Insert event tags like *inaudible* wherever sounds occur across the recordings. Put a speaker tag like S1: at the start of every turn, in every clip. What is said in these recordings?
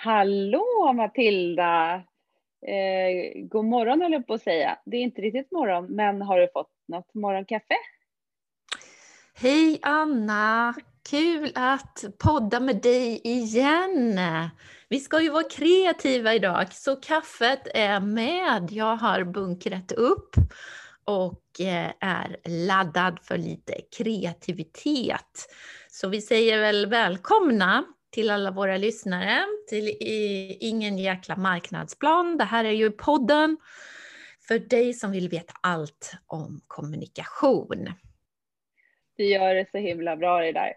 S1: Hallå Matilda! Eh, god morgon höll jag på att säga. Det är inte riktigt morgon, men har du fått något morgonkaffe?
S2: Hej Anna! Kul att podda med dig igen. Vi ska ju vara kreativa idag, så kaffet är med. Jag har bunkrat upp och eh, är laddad för lite kreativitet. Så vi säger väl välkomna till alla våra lyssnare till Ingen jäkla marknadsplan. Det här är ju podden för dig som vill veta allt om kommunikation.
S1: Du gör det så himla bra det där.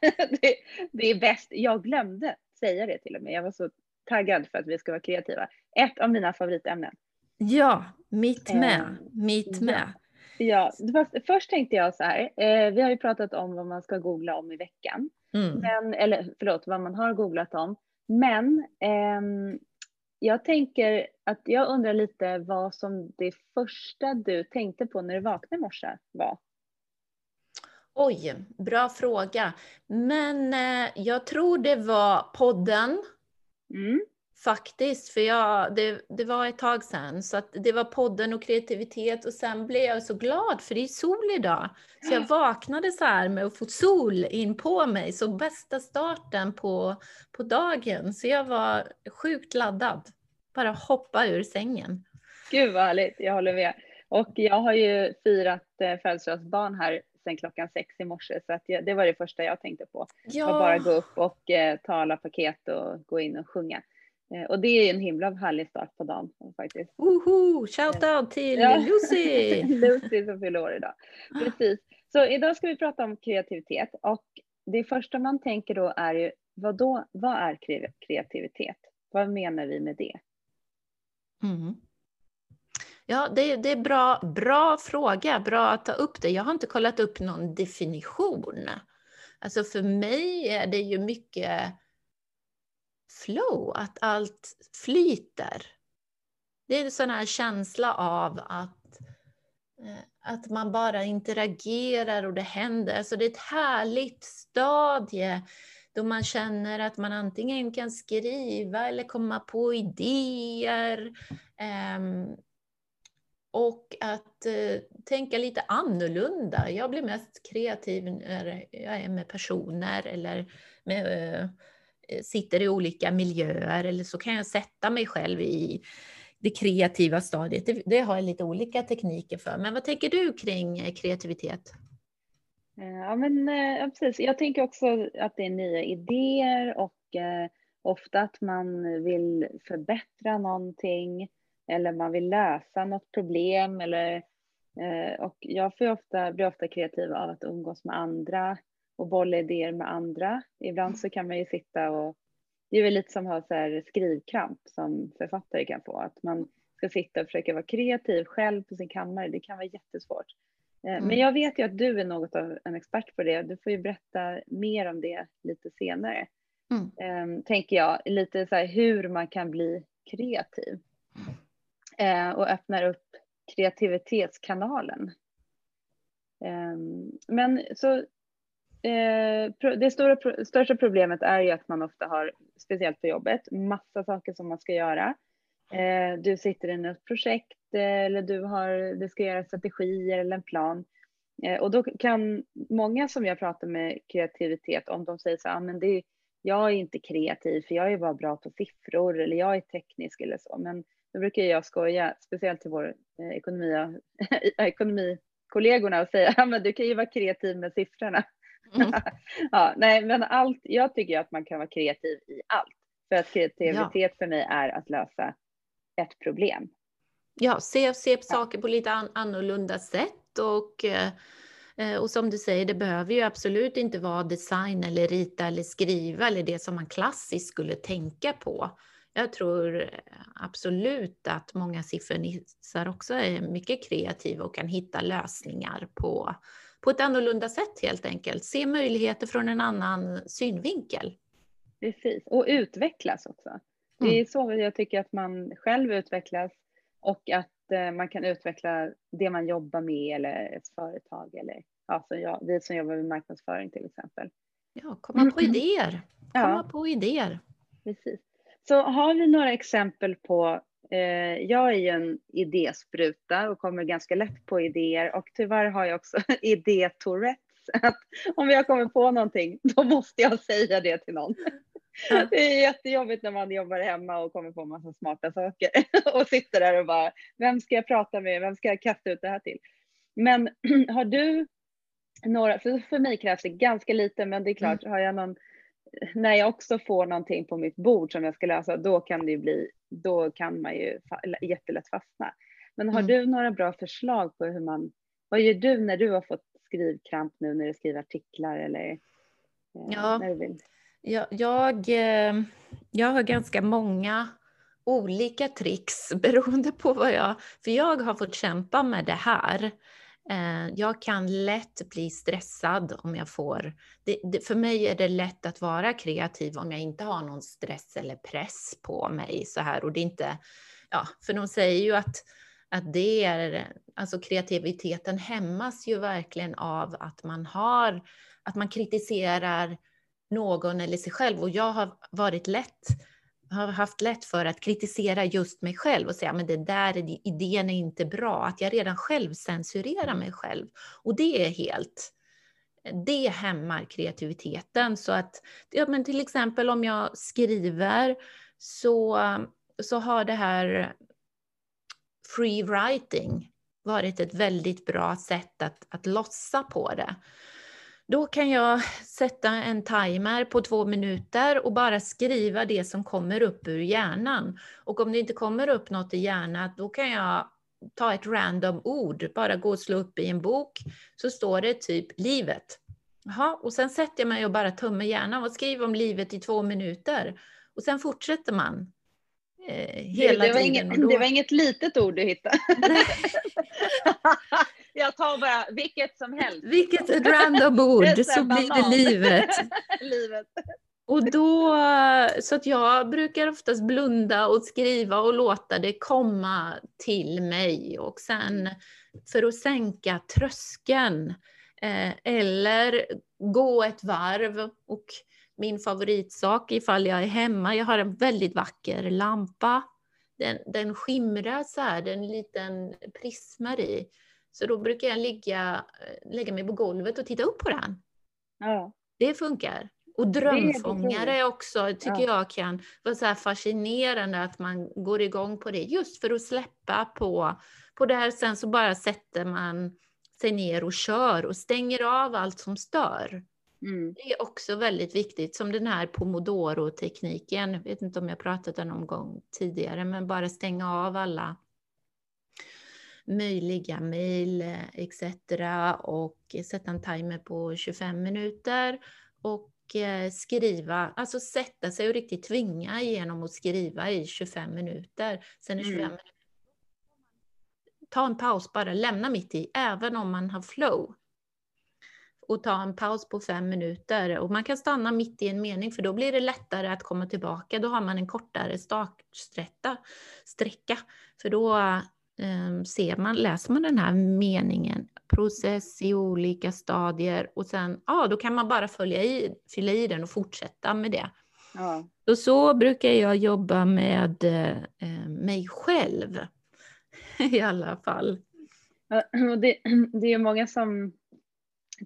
S1: *laughs* det, det är bäst. Jag glömde säga det till och med. Jag var så taggad för att vi ska vara kreativa. Ett av mina favoritämnen.
S2: Ja, mitt med. Eh, mitt med.
S1: Ja, först, tänkte jag så här. Eh, vi har ju pratat om vad man ska googla om i veckan. Mm. Men, eller förlåt, vad man har googlat om. Men eh, jag tänker att jag undrar lite vad som det första du tänkte på när du vaknade i morse var.
S2: Oj, bra fråga. Men eh, jag tror det var podden. Mm. Faktiskt, för jag, det, det var ett tag sedan. Så att det var podden och kreativitet och sen blev jag så glad för det är sol idag. Så jag vaknade så här med att få sol in på mig. Så bästa starten på, på dagen. Så jag var sjukt laddad. Bara hoppa ur sängen.
S1: Gud vad härligt, jag håller med. Och jag har ju firat eh, födelsedagsbarn här sen klockan sex i morse så att jag, det var det första jag tänkte på. Ja. Att bara gå upp och eh, ta alla paket och gå in och sjunga. Eh, och det är en himla härlig start på dagen faktiskt.
S2: Woho! Shout out till ja. Lucy! *laughs*
S1: Lucy som fyller år idag. Precis. Så idag ska vi prata om kreativitet och det första man tänker då är ju vad då? Vad är kreativitet? Vad menar vi med det?
S2: Mm. Ja, det, det är bra, bra fråga, bra att ta upp det. Jag har inte kollat upp någon definition. Alltså för mig är det ju mycket flow, att allt flyter. Det är en sån här känsla av att, eh, att man bara interagerar och det händer. Alltså det är ett härligt stadie då man känner att man antingen kan skriva eller komma på idéer. Ehm, och att eh, tänka lite annorlunda. Jag blir mest kreativ när jag är med personer eller med, eh, sitter i olika miljöer eller så kan jag sätta mig själv i det kreativa stadiet. Det, det har jag lite olika tekniker för. Men vad tänker du kring eh, kreativitet?
S1: Eh, ja, men, eh, ja, precis. Jag tänker också att det är nya idéer och eh, ofta att man vill förbättra någonting eller man vill lösa något problem. Eller, eh, och jag får ofta, blir ofta kreativ av att umgås med andra och bolla idéer med andra. Ibland så kan man ju sitta och det är väl lite som att ha så skrivkramp som författare kan få. Att man ska sitta och försöka vara kreativ själv på sin kammare. Det kan vara jättesvårt. Eh, mm. Men jag vet ju att du är något av en expert på det. Du får ju berätta mer om det lite senare. Mm. Ehm, tänker jag, lite så här hur man kan bli kreativ. Eh, och öppnar upp kreativitetskanalen. Ehm, men så Eh, det stora, största problemet är ju att man ofta har, speciellt på jobbet, massa saker som man ska göra. Eh, du sitter i något projekt eh, eller du har, det ska göra strategier eller en plan. Och då kan många som jag pratar med kreativitet om de säger så här, ah, men det, jag är inte kreativ för jag är bara bra på siffror eller jag är teknisk eller så. Men då brukar jag skoja, speciellt till vår ekonomi, *laughs* ekonomikollegorna och säga, ja men du kan ju vara kreativ med siffrorna. Mm. *laughs* ja, nej, men allt, jag tycker att man kan vara kreativ i allt. För att kreativitet ja. för mig är att lösa ett problem.
S2: Ja, se, se på saker på lite an, annorlunda sätt och, eh, och som du säger, det behöver ju absolut inte vara design eller rita eller skriva eller det som man klassiskt skulle tänka på. Jag tror absolut att många siffernissar också är mycket kreativa och kan hitta lösningar på, på ett annorlunda sätt helt enkelt. Se möjligheter från en annan synvinkel.
S1: Precis, och utvecklas också. Det är mm. så jag tycker att man själv utvecklas och att eh, man kan utveckla det man jobbar med eller ett företag eller ja, så jag, vi som jobbar med marknadsföring till exempel.
S2: Ja, komma på idéer. Komma ja. på idéer.
S1: Precis. Så har vi några exempel på, jag är ju en idéspruta och kommer ganska lätt på idéer och tyvärr har jag också *laughs* idé-tourettes. Att om jag kommer på någonting, då måste jag säga det till någon. *laughs* Det är jättejobbigt när man jobbar hemma och kommer på massa smarta saker *laughs* och sitter där och bara, vem ska jag prata med, vem ska jag kasta ut det här till? Men *clears throat* har du några, för, för mig krävs det ganska lite, men det är klart, mm. har jag någon, när jag också får någonting på mitt bord som jag ska lösa, då kan det ju bli, då kan man ju jättelätt fastna. Men har mm. du några bra förslag på hur man, vad gör du när du har fått skrivkramp nu när du skriver artiklar eller? Eh,
S2: ja, när du vill? Jag, jag, eh, jag har ganska många olika tricks *laughs* beroende på vad jag... För jag har fått kämpa med det här. Eh, jag kan lätt bli stressad om jag får... Det, det, för mig är det lätt att vara kreativ om jag inte har någon stress eller press på mig. så här. Och det är inte, ja, för de säger ju att, att det är... Alltså kreativiteten hämmas ju verkligen av att man har... Att man kritiserar någon eller sig själv. Och jag har varit lätt har haft lätt för att kritisera just mig själv och säga men det där idén är inte bra, att jag redan själv censurerar mig själv. Och det är helt, det hämmar kreativiteten. Så att, ja, men till exempel om jag skriver så, så har det här free writing varit ett väldigt bra sätt att, att lossa på det. Då kan jag sätta en timer på två minuter och bara skriva det som kommer upp ur hjärnan. Och om det inte kommer upp något i hjärnan, då kan jag ta ett random ord, bara gå och slå upp i en bok, så står det typ livet. Jaha, och sen sätter jag mig och bara tömmer hjärnan och skriver om livet i två minuter. Och sen fortsätter man.
S1: Eh, hela det, det, var tiden. Inget, då... det var inget litet ord du hittade. *laughs* *laughs* *laughs* tar bara vilket som helst.
S2: Vilket ett random ord, *laughs* så blir det livet. *laughs*
S1: livet.
S2: Och då, så att jag brukar oftast blunda och skriva och låta det komma till mig. Och sen för att sänka tröskeln eh, eller gå ett varv. Och min favoritsak ifall jag är hemma, jag har en väldigt vacker lampa. Den, den skimrar så här, den liten prismar i. Så då brukar jag ligga, eh, lägga mig på golvet och titta upp på den. Ja. Det funkar. Och drömfångare är också, tycker ja. jag kan vara så fascinerande att man går igång på det, just för att släppa på, på det här. Sen så bara sätter man sig ner och kör och stänger av allt som stör. Mm. Det är också väldigt viktigt, som den här pomodoro-tekniken. Jag vet inte om jag pratat om någon gång tidigare, men bara stänga av alla möjliga mejl etc. och sätta en timer på 25 minuter och eh, skriva, alltså sätta sig och riktigt tvinga igenom att skriva i 25 minuter. Sen är 25 mm. minuter. Ta en paus bara, lämna mitt i, även om man har flow. Och ta en paus på fem minuter. Och man kan stanna mitt i en mening, för då blir det lättare att komma tillbaka. Då har man en kortare startsträcka. För då ser man, läser man den här meningen, process i olika stadier och sen, ja, då kan man bara följa i, fylla i den och fortsätta med det. Ja. Och så brukar jag jobba med eh, mig själv *laughs* i alla fall.
S1: det, det är många som,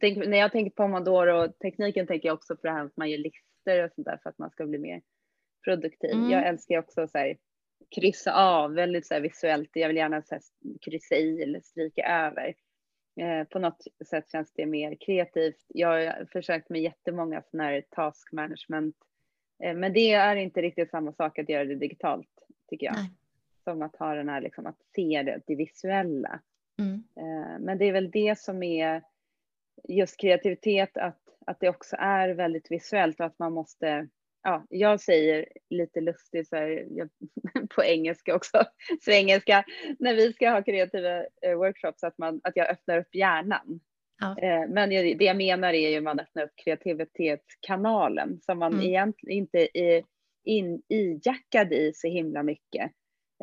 S1: när jag tänker på Pomodoro-tekniken tänker jag också på det här att man gör listor och sånt där för att man ska bli mer produktiv. Mm. Jag älskar också så här, kryssa av väldigt så visuellt. Jag vill gärna så här, kryssa i eller stryka över. Eh, på något sätt känns det mer kreativt. Jag har försökt med jättemånga sådana här task management. Eh, men det är inte riktigt samma sak att göra det digitalt tycker jag. Nej. Som att ha den här liksom att se det, det visuella. Mm. Eh, men det är väl det som är just kreativitet, att, att det också är väldigt visuellt och att man måste ja, jag säger lite lustigt så här, jag, *laughs* på engelska också, *laughs* svengelska, när vi ska ha kreativa eh, workshops, att, man, att jag öppnar upp hjärnan. Ja. Eh, men det jag menar är ju att man öppnar upp kreativitetskanalen som man mm. egentligen inte är in, ijackad i så himla mycket.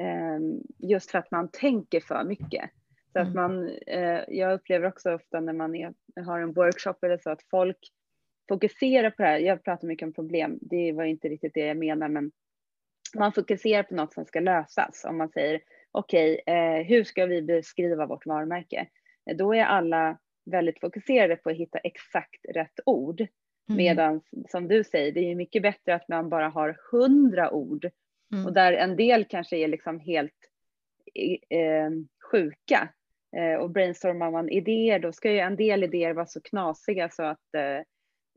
S1: Eh, just för att man tänker för mycket. Så mm. att man, eh, jag upplever också ofta när man är, har en workshop eller så att folk fokusera på det här. Jag pratar mycket om problem. Det var inte riktigt det jag menar, men man fokuserar på något som ska lösas. Om man säger okej, okay, eh, hur ska vi beskriva vårt varumärke? Då är alla väldigt fokuserade på att hitta exakt rätt ord. Mm. Medan som du säger, det är mycket bättre att man bara har hundra ord mm. och där en del kanske är liksom helt eh, sjuka. Eh, och brainstormar man idéer, då ska ju en del idéer vara så knasiga så att eh,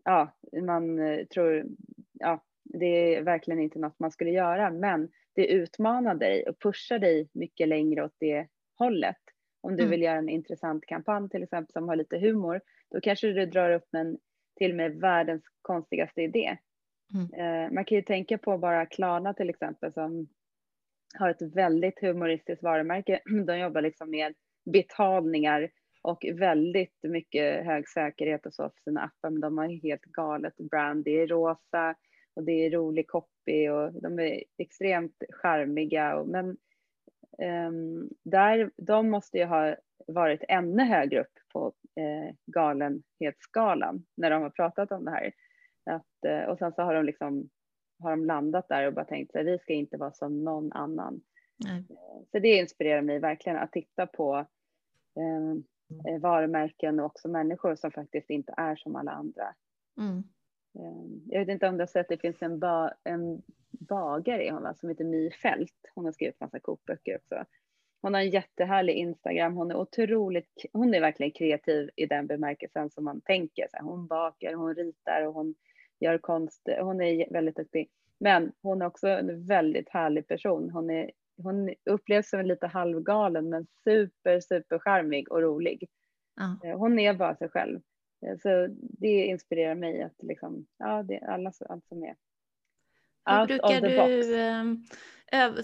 S1: ja, man eh, tror, ja, det är verkligen inte något man skulle göra, men det utmanar dig och pushar dig mycket längre åt det hållet. Om du mm. vill göra en intressant kampanj till exempel som har lite humor, då kanske du drar upp en till och med världens konstigaste idé. Mm. Eh, man kan ju tänka på bara Klarna till exempel som har ett väldigt humoristiskt varumärke. *clears throat* De jobbar liksom med betalningar och väldigt mycket hög säkerhet och så för sina appar, men de har helt galet brand. Det är rosa och det är rolig copy och de är extremt charmiga. Och, men um, där, de måste ju ha varit ännu högre upp på eh, galenhetsskalan när de har pratat om det här. Att, eh, och sen så har de liksom har de landat där och bara tänkt att vi ska inte vara som någon annan. Nej. Så det inspirerar mig verkligen att titta på eh, varumärken och också människor som faktiskt inte är som alla andra. Mm. Eh, jag vet inte om du har sett, det finns en, ba, en bagare i Holland som heter My Fält. Hon har skrivit massa kokböcker också. Hon har en jättehärlig Instagram. Hon är otroligt, hon är verkligen kreativ i den bemärkelsen som man tänker. Så hon bakar, hon ritar och hon gör konst. Hon är väldigt duktig. Men hon är också en väldigt härlig person. Hon, är, hon upplevs som lite halvgalen men super, super charmig och rolig. Ja. Hon är bara sig själv. Så det inspirerar mig att liksom, ja, det är alla allt som är
S2: hur brukar du, ehm,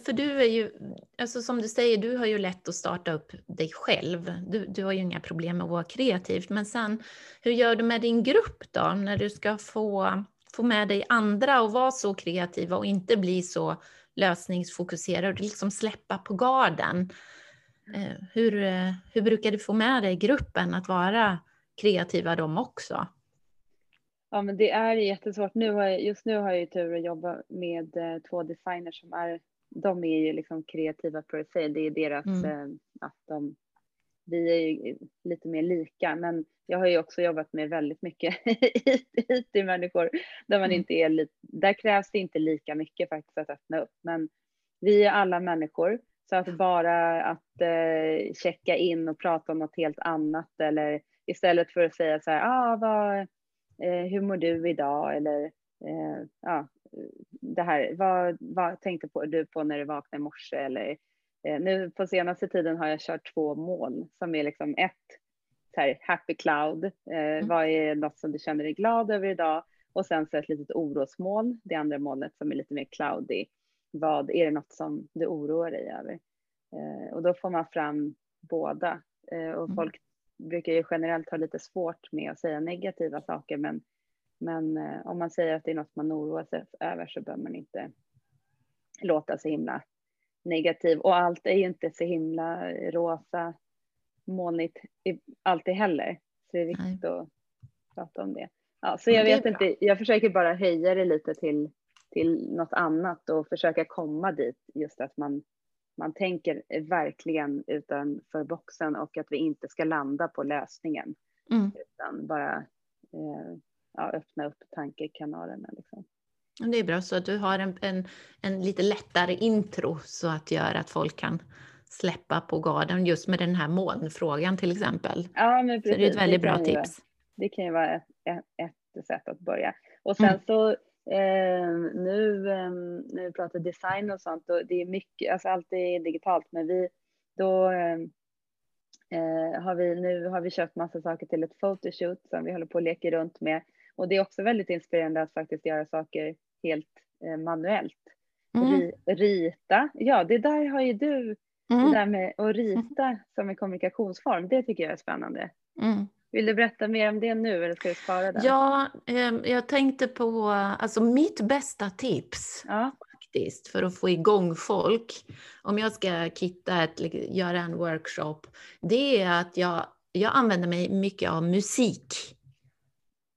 S2: för du är ju, alltså som du säger, du har ju lätt att starta upp dig själv. Du, du har ju inga problem med att vara kreativ. Men sen, hur gör du med din grupp då, när du ska få, få med dig andra och vara så kreativa och inte bli så lösningsfokuserad och liksom släppa på garden? Eh, hur, eh, hur brukar du få med dig gruppen att vara kreativa de också?
S1: Ja, men det är jättesvårt. Nu har jag, just nu har jag ju tur att jobba med eh, två designers som är, de är ju liksom kreativa per se. Det är deras, mm. att de, vi är ju lite mer lika, men jag har ju också jobbat med väldigt mycket *laughs* IT-människor där man mm. inte är lite, där krävs det inte lika mycket faktiskt att öppna upp, men vi är alla människor. Så att bara att eh, checka in och prata om något helt annat eller istället för att säga så här, ah, vad, eh, hur mår du idag? Eller eh, ja, det här, vad, vad tänkte på, du på när du vaknade i morse? Eller, nu på senaste tiden har jag kört två mål som är liksom ett så här, happy cloud. Eh, mm. Vad är något som du känner dig glad över idag? Och sen så ett litet orosmoln, det andra molnet som är lite mer cloudy. Vad är det något som du oroar dig över? Eh, och då får man fram båda. Eh, och mm. folk brukar ju generellt ha lite svårt med att säga negativa saker, men, men eh, om man säger att det är något man oroar sig över så bör man inte låta så himla negativ. Och allt är ju inte så himla rosa, molnigt alltid heller. Så det är viktigt Nej. att prata om det. Ja, så jag vet inte, jag försöker bara höja det lite till, till något annat och försöka komma dit, just att man man tänker verkligen utanför boxen och att vi inte ska landa på lösningen. Mm. Utan bara eh, ja, öppna upp tankekanalerna. Liksom.
S2: Det är bra, så att du har en, en, en lite lättare intro så att göra att folk kan släppa på garden just med den här molnfrågan till exempel.
S1: Ja, men precis.
S2: Så det är ett väldigt bra tips.
S1: Vara, det kan ju vara ett, ett, ett, sätt att börja. Och sen mm. så Eh, nu eh, när vi pratar design och sånt, och det är mycket, alltså allt är digitalt, men vi då ehm, eh, har vi nu har vi köpt massa saker till ett photoshoot som vi håller på att leka runt med och det är också väldigt inspirerande att faktiskt göra saker helt eh, manuellt. Mm. rita, ja det där har ju du, mm. det där med att rita som en kommunikationsform, det tycker jag är spännande. Mm. Vill du berätta mer om det nu eller ska vi spara det?
S2: Ja, eh, jag tänkte på, alltså mitt bästa tips ja. faktiskt för att få igång folk, om jag ska kitta ett, göra en workshop, det är att jag, jag använder mig mycket av musik.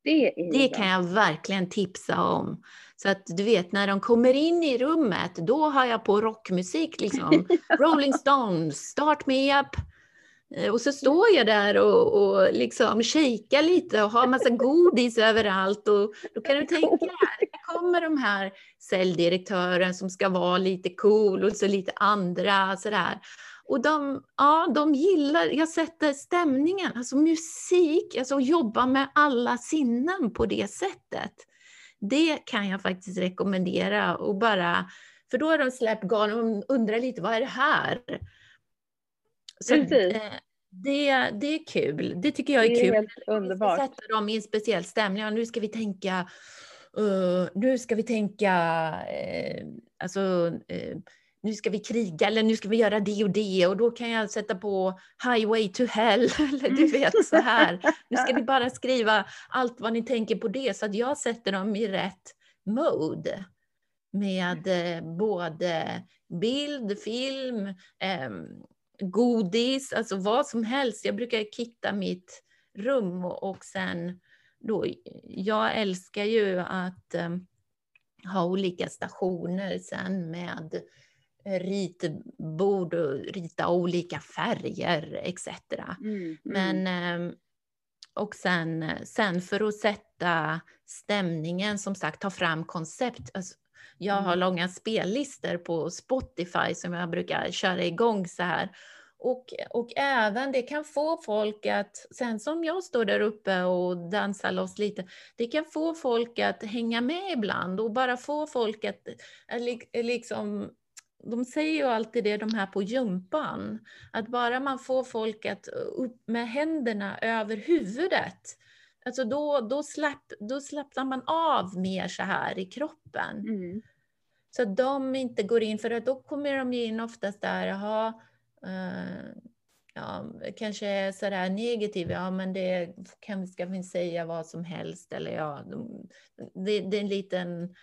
S1: Det,
S2: det kan jag verkligen tipsa om. Så att du vet, när de kommer in i rummet, då har jag på rockmusik liksom. *laughs* Rolling Stones, Start Me Up. Eh, och så står jag där och, och liksom shakar lite och har massa godis överallt. Och då kan du tänka *laughs* dig, kommer de här säljdirektören som ska vara lite cool och så lite andra sådär. Och de, ja, de gillar, jag sätter stämningen, alltså musik, alltså jobba med alla sinnen på det sättet. Det kan jag faktiskt rekommendera och bara, för då har de släppt garn och undrar lite, vad är det här? Så, eh, det, det är kul. Det tycker jag är,
S1: det
S2: är kul.
S1: Helt underbart.
S2: Sätta dem i en speciell stämning. Och nu ska vi tänka, uh, nu ska vi tänka, uh, alltså, uh, nu ska vi kriga eller nu ska vi göra det och det och då kan jag sätta på Highway to Hell *laughs* eller du vet så här. Nu ska ni *laughs* bara skriva allt vad ni tänker på det så att jag sätter dem i rätt mode med både bild, film, eh, godis, alltså vad som helst. Jag brukar kitta mitt rum och, och sen då, jag älskar ju att um, ha olika stationer sen med ritbord och rita olika färger etc. Mm, mm. Men um, och sen, sen för att sätta stämningen, som sagt, ta fram koncept. Alltså, jag har mm. långa spellistor på Spotify som jag brukar köra igång så här. Och, och även det kan få folk att, sen som jag står där uppe och dansar loss lite, det kan få folk att hänga med ibland och bara få folk att liksom de säger ju alltid det, de här på jumpan, att bara man får folk att upp med händerna över huvudet, alltså då, då, slapp, då slappnar man av mer så här i kroppen. Mm. Så att de inte går in, för att då kommer de in oftast där, jaha, uh, ja, kanske är sådär negativ, ja men det kan, ska vi säga vad som helst, eller ja, det, det är en liten,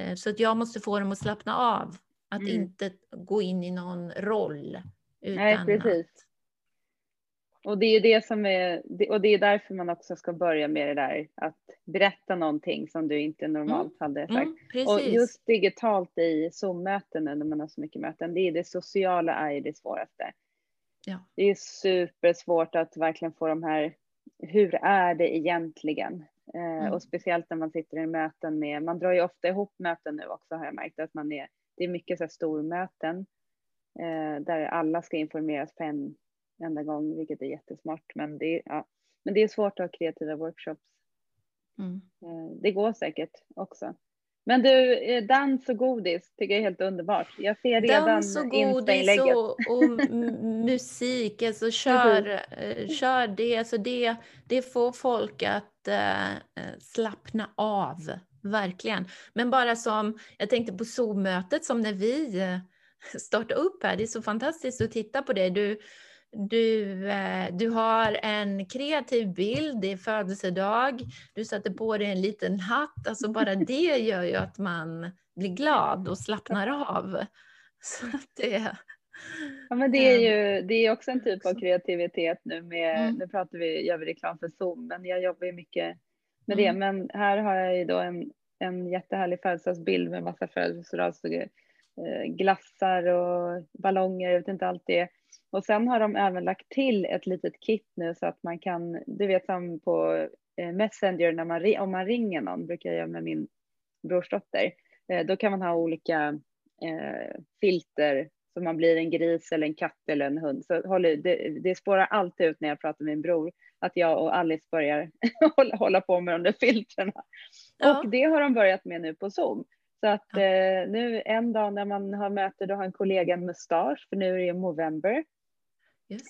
S2: uh, så att jag måste få dem att slappna av, att mm. inte gå in i någon roll.
S1: Utan Nej, precis. Att, och det är det som är, och det är därför man också ska börja med det där att berätta någonting som du inte normalt mm. hade sagt. Mm, och just digitalt i Zoom-möten när man har så mycket möten, det är det sociala är det svåraste. Ja. Det är supersvårt att verkligen få de här, hur är det egentligen? Eh, mm. och speciellt när man sitter i möten med, man drar ju ofta ihop möten nu också har jag märkt att man är, det är mycket så här stormöten eh, där alla ska informeras på en enda gång, vilket är jättesmart. Men det, ja. men det är svårt att ha kreativa workshops. Mm. Eh, det går säkert också. Men du, eh, dans och godis tycker jag är helt underbart. Jag ser redan Dans och godis
S2: och, och *laughs* musik, alltså kör, eh, kör det, alltså det, det får folk att äh, slappna av, verkligen. Men bara som, jag tänkte på Zoom-mötet som när vi startade upp här, det är så fantastiskt att titta på det. Du, du, eh, du har en kreativ bild, det är födelsedag, du sätter på dig en liten hatt. Alltså bara *laughs* det gör ju att man blir glad och slappnar av. *laughs* Så det,
S1: ja, men det är ju det är också en typ av kreativitet nu med, mm. nu pratar vi, gör vi reklam för Zoom, men jag jobbar ju mycket med mm. det. Men här har jag ju då en, en jättehärlig födelsedagsbild med massa födelsedagsglassar eh, och ballonger, jag vet inte allt det. Och sen har de även lagt till ett litet kit nu så att man kan, du vet som på eh, Messenger när man, om man ringer någon, brukar jag göra med min brorsdotter, eh, då kan man ha olika eh, filter så man blir en gris eller en katt eller en hund. Så håll, det, det spårar alltid ut när jag pratar med min bror att jag och Alice börjar *laughs* hålla, på med de där filtrerna. Ja. Och det har de börjat med nu på Zoom. Så att ja. eh, nu en dag när man har möte, då har en kollega en mustasch, för nu är det november.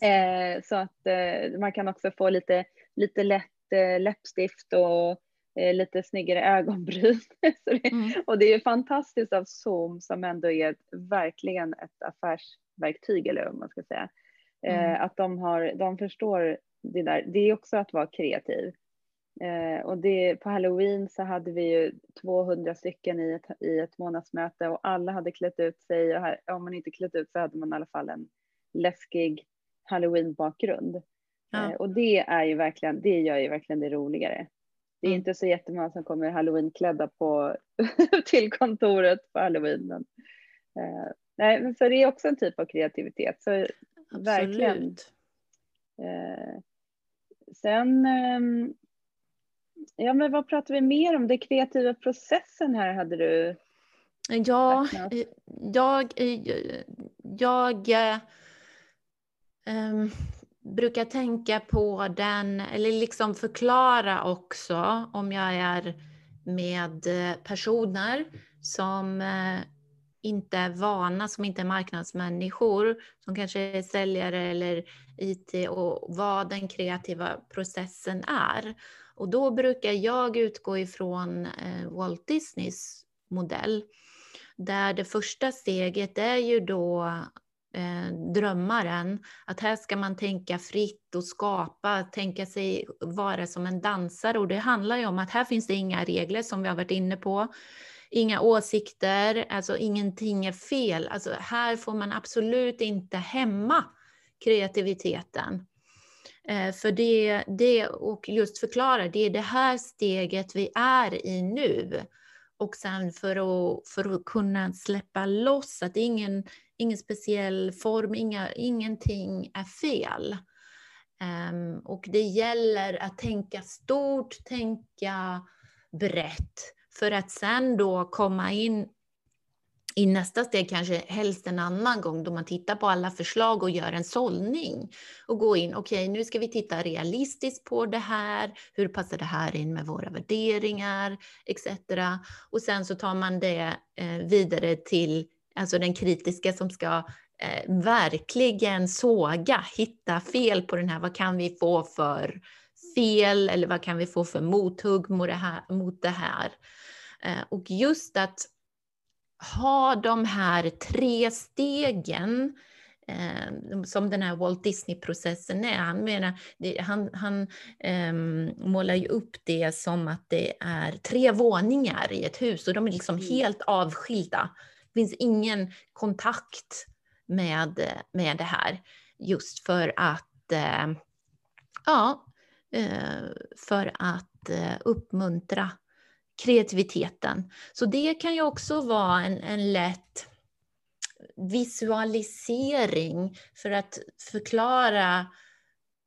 S1: Eh, så att eh, man kan också få lite, lite lätt eh, läppstift och eh, lite snyggare ögonbryn. *laughs* det, mm. Och det är fantastiskt av Zoom som ändå är verkligen ett affärsverktyg eller vad man ska säga. Eh, mm. att de, har, de förstår det där. Det är också att vara kreativ. Eh, och det, på halloween så hade vi ju 200 stycken i ett, i ett månadsmöte och alla hade klätt ut sig och här, om man inte klätt ut så hade man i alla fall en läskig halloween-bakgrund. Ja. Eh, och det är ju verkligen, det gör ju verkligen det roligare. Det är mm. inte så jättemånga som kommer halloweenklädda på, *laughs* till kontoret på halloween. Men, eh, nej, så det är också en typ av kreativitet. Så Absolut. verkligen. Eh, sen, eh, ja men vad pratar vi mer om? Den kreativa processen här hade du
S2: Ja, eh, jag, eh, jag, um, brukar tänka på den, eller liksom förklara också om jag är med personer som inte är vana, som inte är marknadsmänniskor, som kanske är säljare eller IT och vad den kreativa processen är. Och då brukar jag utgå ifrån eh, Walt Disneys modell där det första steget är ju då eh, drömmaren, att här ska man tänka fritt och skapa, tänka sig vara som en dansare. Och det handlar ju om att här finns det inga regler som vi har varit inne på, inga åsikter, alltså ingenting är fel. Alltså här får man absolut inte hämma kreativiteten. Eh, för det, det, och just förklara, det är det här steget vi är i nu. Och sen för att, för att kunna släppa loss, att ingen, ingen speciell form, inga, ingenting är fel. Um, och det gäller att tänka stort, tänka brett, för att sen då komma in i nästa steg kanske helst en annan gång då man tittar på alla förslag och gör en sållning och gå in, okej okay, nu ska vi titta realistiskt på det här, hur passar det här in med våra värderingar etc. Och sen så tar man det eh, vidare till alltså den kritiska som ska eh, verkligen såga, hitta fel på den här, vad kan vi få för fel eller vad kan vi få för mothugg mot det här? Mot det här? Eh, och just att ha de här tre stegen eh, som den här Walt Disney-processen är. Han, menar, det, han, han eh, målar ju upp det som att det är tre våningar i ett hus och de är liksom mm. helt avskilda. Det finns ingen kontakt med, med det här just för att eh, ja, för att eh, uppmuntra kreativiteten. Så det kan ju också vara en, en lätt visualisering för att förklara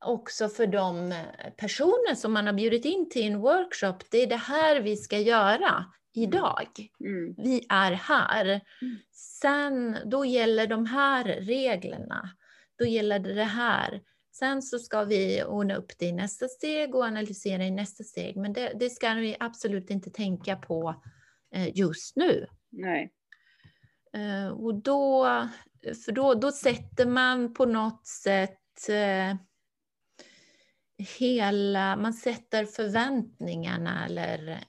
S2: också för de personer som man har bjudit in till en workshop, det är det här vi ska göra idag. Mm. Vi är här. Mm. Sen, då gäller de här reglerna. Då gäller det det här. Sen så ska vi ordna upp det i nästa steg och analysera i nästa steg. Men det, det ska vi absolut inte tänka på eh, just nu.
S1: Nej.
S2: Eh, och då, för då, då sätter man på något sätt eh, hela, man sätter förväntningarna eller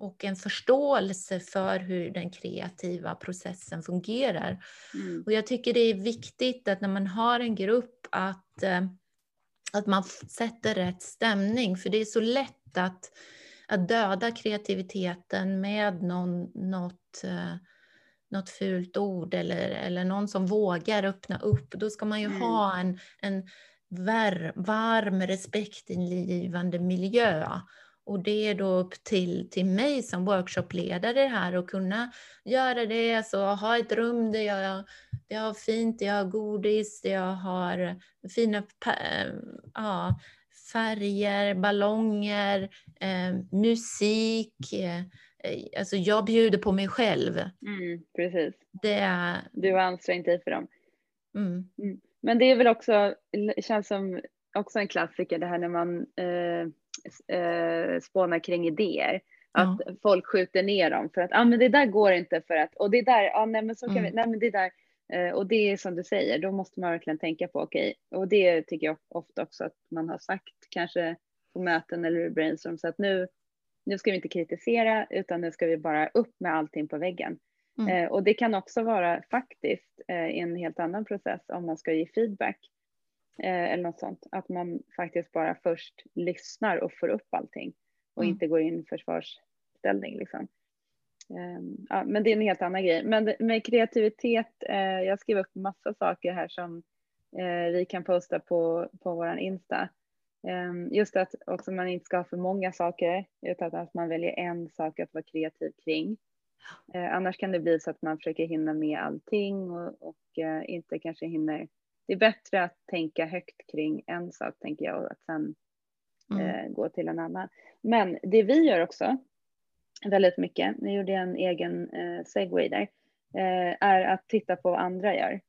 S2: och en förståelse för hur den kreativa processen fungerar. Mm. Och jag tycker det är viktigt att när man har en grupp att, eh, att man sätter rätt stämning, för det är så lätt att, att döda kreativiteten med någon, något, eh, något fult ord eller, eller någon som vågar öppna upp. Då ska man ju mm. ha en, en varm, respektingivande miljö. Och det är då upp till, till mig som workshopledare här att kunna göra det, alltså ha ett rum där jag, där jag har fint, där jag har godis, där jag har fina äh, ja, färger, ballonger, äh, musik. Äh, alltså jag bjuder på mig själv.
S1: Mm, precis.
S2: Det...
S1: Du har ansträngt dig för dem. Mm. Mm. Men det är väl också, känns som också en klassiker det här när man eh, spånar kring idéer. Att ja. folk skjuter ner dem för att ah, men det där går inte för att och det där, ah, nej men så kan mm. vi, nej men det där eh, och det är som du säger, då måste man verkligen tänka på okej okay, och det tycker jag ofta också att man har sagt kanske på möten eller i brainstorm så att nu, nu ska vi inte kritisera utan nu ska vi bara upp med allting på väggen. Mm. Eh, och det kan också vara faktiskt eh, en helt annan process om man ska ge feedback eh, eller något sånt. Att man faktiskt bara först lyssnar och får upp allting och mm. inte går in i försvarsställning. Liksom. Eh, ja, men det är en helt annan grej. Men med kreativitet, eh, jag skrev upp massa saker här som eh, vi kan posta på, på våran Insta. Ehm, just att också man inte ska ha för många saker utan att man väljer en sak att vara kreativ kring. Eh, annars kan det bli så att man försöker hinna med allting och, och eh, inte kanske hinner. Det är bättre att tänka högt kring en sak tänker jag och att sen mm. eh, gå till en annan. Men det vi gör också väldigt mycket, nu gjorde jag en egen eh, segway där, eh, är att titta på vad andra gör.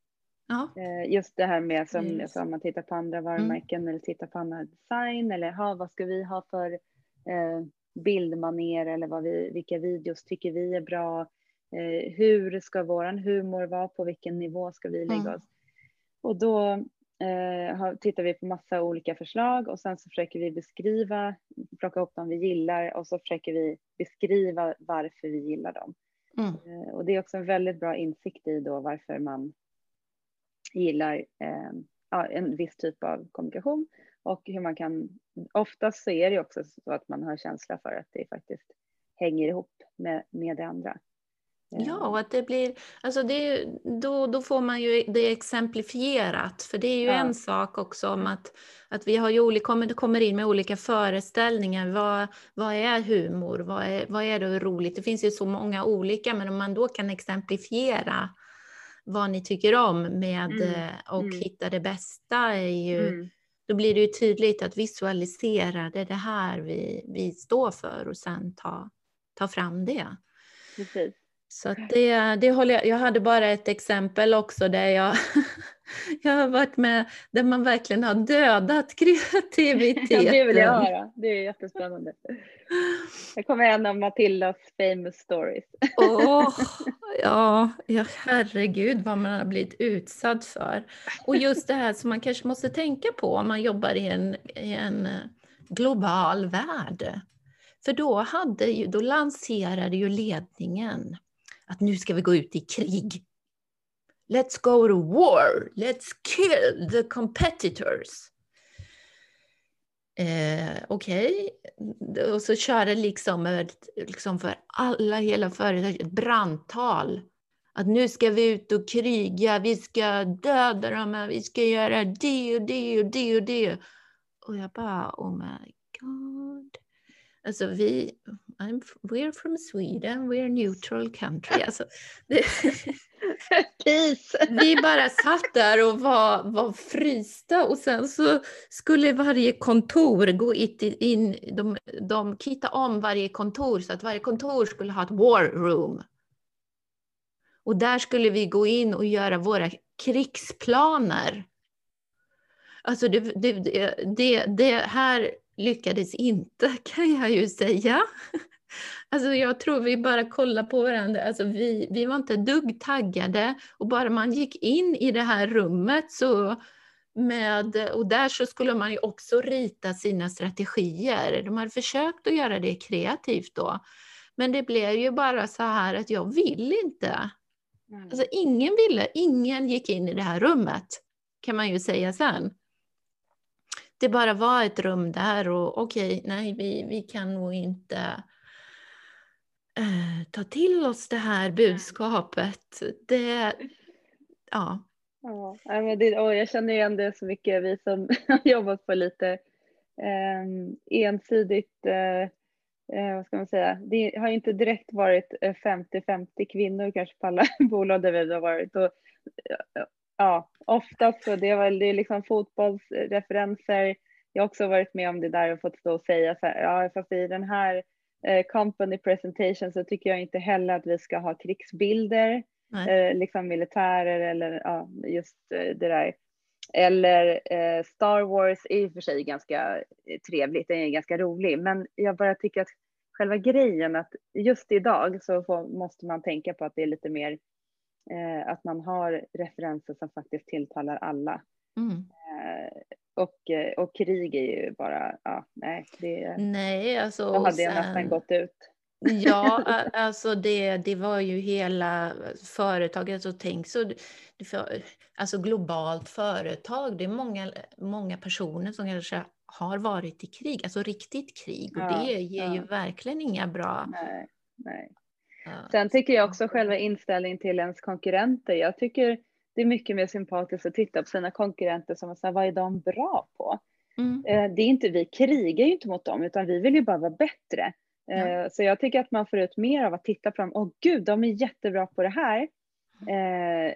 S1: Eh, just det här med som yes. jag sa, man tittar på andra mm. varumärken mm. eller tittar på andra design eller ha, vad ska vi ha för eh, bildmaner eller vad vi, vilka videos tycker vi är bra. Eh, hur ska våran humor vara? På vilken nivå ska vi lägga mm. oss? Och då eh, tittar vi på massa olika förslag och sen så försöker vi beskriva, plocka upp dem vi gillar och så försöker vi beskriva varför vi gillar dem. Mm. Eh, och det är också en väldigt bra insikt i då varför man gillar eh, en viss typ av kommunikation och hur man kan, oftast så är det också så att man har känsla för att det faktiskt hänger ihop med, med det andra.
S2: Ja, och att det blir, alltså det, då, då får man ju det exemplifierat, för det är ju ja. en sak också om att, att vi har ju olika, kommer, kommer in med olika föreställningar. Vad, vad är humor? Vad är, vad är det roligt? Det finns ju så många olika, men om man då kan exemplifiera vad ni tycker om med mm. Eh, och mm. hitta det bästa är ju, mm. då blir det ju tydligt att visualisera, det är det här vi, vi står för och sen ta, ta fram det. Precis. Så det, det håller jag, jag hade bara ett exempel också där jag, *laughs* jag har varit med där man verkligen har dödat kreativiteten. *laughs*
S1: Ja, det vill jag höra, det är jättespännande. Det kommer en av Matildas famous stories.
S2: Oh, *laughs* ja, ja, herregud vad man har blivit utsatt för. Och just det här som man kanske måste tänka på om man jobbar i en, i en global värld. För då, hade ju, då lanserade ju ledningen att nu ska vi gå ut i krig. Let's go to war, let's kill the competitors. Eh, Okej, okay. och så kör det liksom, liksom för alla, hela företaget, ett brandtal. Att nu ska vi ut och kriga, vi ska döda dem, vi ska göra det och det och det och det. Och jag bara, oh my god. Alltså vi, I'm, we're from Sweden, we're a neutral country. *laughs* Alltså, det, *laughs* vi bara satt där och var, var frysta och sen så skulle varje kontor gå in, de, de kitta om varje kontor så att varje kontor skulle ha ett war room. Och där skulle vi gå in och göra våra krigsplaner. Alltså det, det, det, det här lyckades inte kan jag ju säga. Alltså jag tror vi bara kollar på varandra, alltså vi, vi var inte dugg taggade och bara man gick in i det här rummet så med, och där så skulle man ju också rita sina strategier. De hade försökt att göra det kreativt då. Men det blev ju bara så här att jag vill inte. Mm. Alltså ingen ville, ingen gick in i det här rummet kan man ju säga sen det bara var ett rum där och okej, okay, nej, vi, vi kan nog inte eh, ta till oss det här budskapet. Det, ja.
S1: Ja, men det, och jag känner igen det så mycket, vi som har *laughs* jobbat på lite eh, ensidigt, eh, eh, vad ska man säga, det har inte direkt varit 50-50 eh, kvinnor kanske på alla *laughs* bolag där vi har varit. Och, ja, oftast så det är liksom fotbollsreferenser. Jag har också varit med om det där och fått stå och säga så här, ja fast i den här eh, company presentation så tycker jag inte heller att vi ska ha krigsbilder, eh, liksom militärer eller ja, just eh, det där. Eller eh, Star Wars är i och för sig ganska trevligt, den är ganska rolig, men jag bara tycker att själva grejen att just idag så får, måste man tänka på att det är lite mer Eh, att man har referenser som faktiskt tilltalar alla. Mm. Och, eh, och krig är ju bara, ja, nej, det,
S2: nej, alltså,
S1: då hade jag nästan gått ut.
S2: Ja, *laughs* alltså det, det var ju hela företaget och tänk så, alltså globalt företag, det är många, många personer som kanske har varit i krig, alltså riktigt krig och ja, det ger ja. ju verkligen inga bra
S1: nej, nej. Sen tycker jag också själva inställningen till ens konkurrenter. Jag tycker det är mycket mer sympatiskt att titta på sina konkurrenter som så här, vad är de bra på? Mm. Eh, det är inte, vi krigar ju inte mot dem utan vi vill ju bara vara bättre. Ja. Så jag tycker att man får ut mer av att titta på dem. Åh gud, de är jättebra på det här.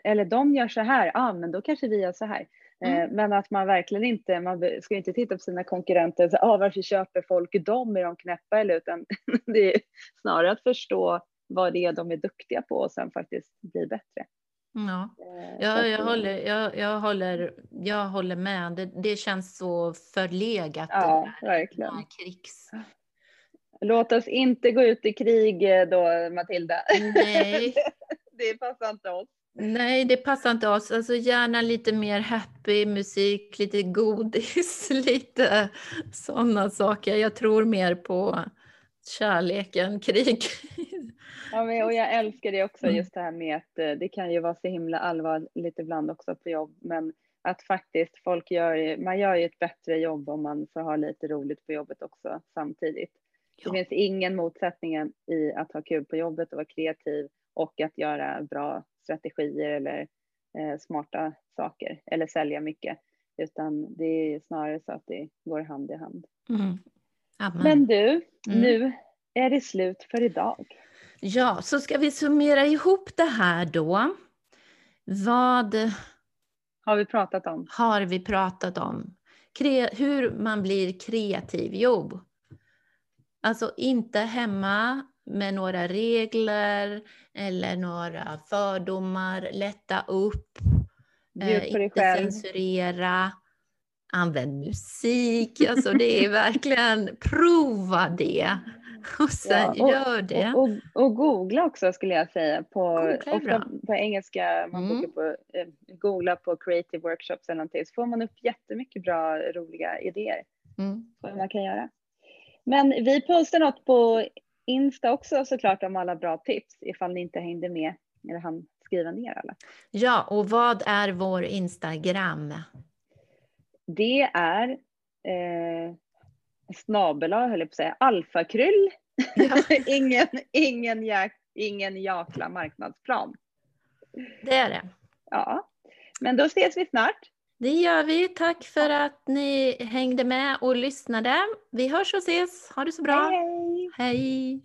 S1: eller de gör så här, ja ah, men då kanske vi gör så här. Mm. Men att man verkligen inte, man ska inte titta på sina konkurrenter säga, ah, varför köper folk dem, är de knäppa eller utan *laughs* det är snarare att förstå vad det är de är duktiga på och sen faktiskt bli bättre.
S2: Ja, eh, ja jag, håller, jag, jag, håller, jag håller med. Det, det känns så förlegat.
S1: Ja, verkligen. Krigs... Låt oss inte gå ut i krig eh, då, Matilda.
S2: Nej. *laughs*
S1: det passar inte oss.
S2: Nej, det passar inte oss. Alltså gärna lite mer happy musik, lite godis, *laughs* lite sådana saker. Jag tror mer på kärleken, krig.
S1: Ja, men, och jag älskar det också, mm. just det här med att eh, det kan ju vara så himla allvarligt ibland också på jobb, men att faktiskt folk gör, man gör ju ett bättre jobb om man får ha lite roligt på jobbet också samtidigt. Ja. Det finns ingen motsättning i att ha kul på jobbet och vara kreativ och att göra bra strategier eller eh, smarta saker eller sälja mycket, utan det är snarare så att det går hand i hand. Mm. Men du, mm. nu är det slut för idag.
S2: Ja, så ska vi summera ihop det här då. Vad
S1: har vi pratat om?
S2: Har vi pratat om? Kre hur man blir kreativ? Jo, alltså inte hemma med några regler eller några fördomar. Lätta upp,
S1: eh,
S2: inte censurera. Använd musik, alltså det är verkligen prova det. Och sen ja, och, gör det.
S1: Och, och, och, googla också skulle jag säga. På, ofta på engelska, man mm. på, eh, googla på creative workshops eller någonting så får man upp jättemycket bra roliga idéer mm. på hur man kan göra. Men vi postar något på Insta också såklart om alla bra tips ifall ni inte hängde med eller hann skriva ner alla.
S2: Ja, och vad är vår Instagram?
S1: Det är eh, snabel höll jag på att säga, alfakryll. Ja. *laughs* ingen, ingen, jäk, ingen jäkla marknadsplan.
S2: Det är det.
S1: Ja, men då ses vi snart.
S2: Det gör vi. Tack för att ni hängde med och lyssnade. Vi hörs och ses. Ha det så bra.
S1: Hej.
S2: hej.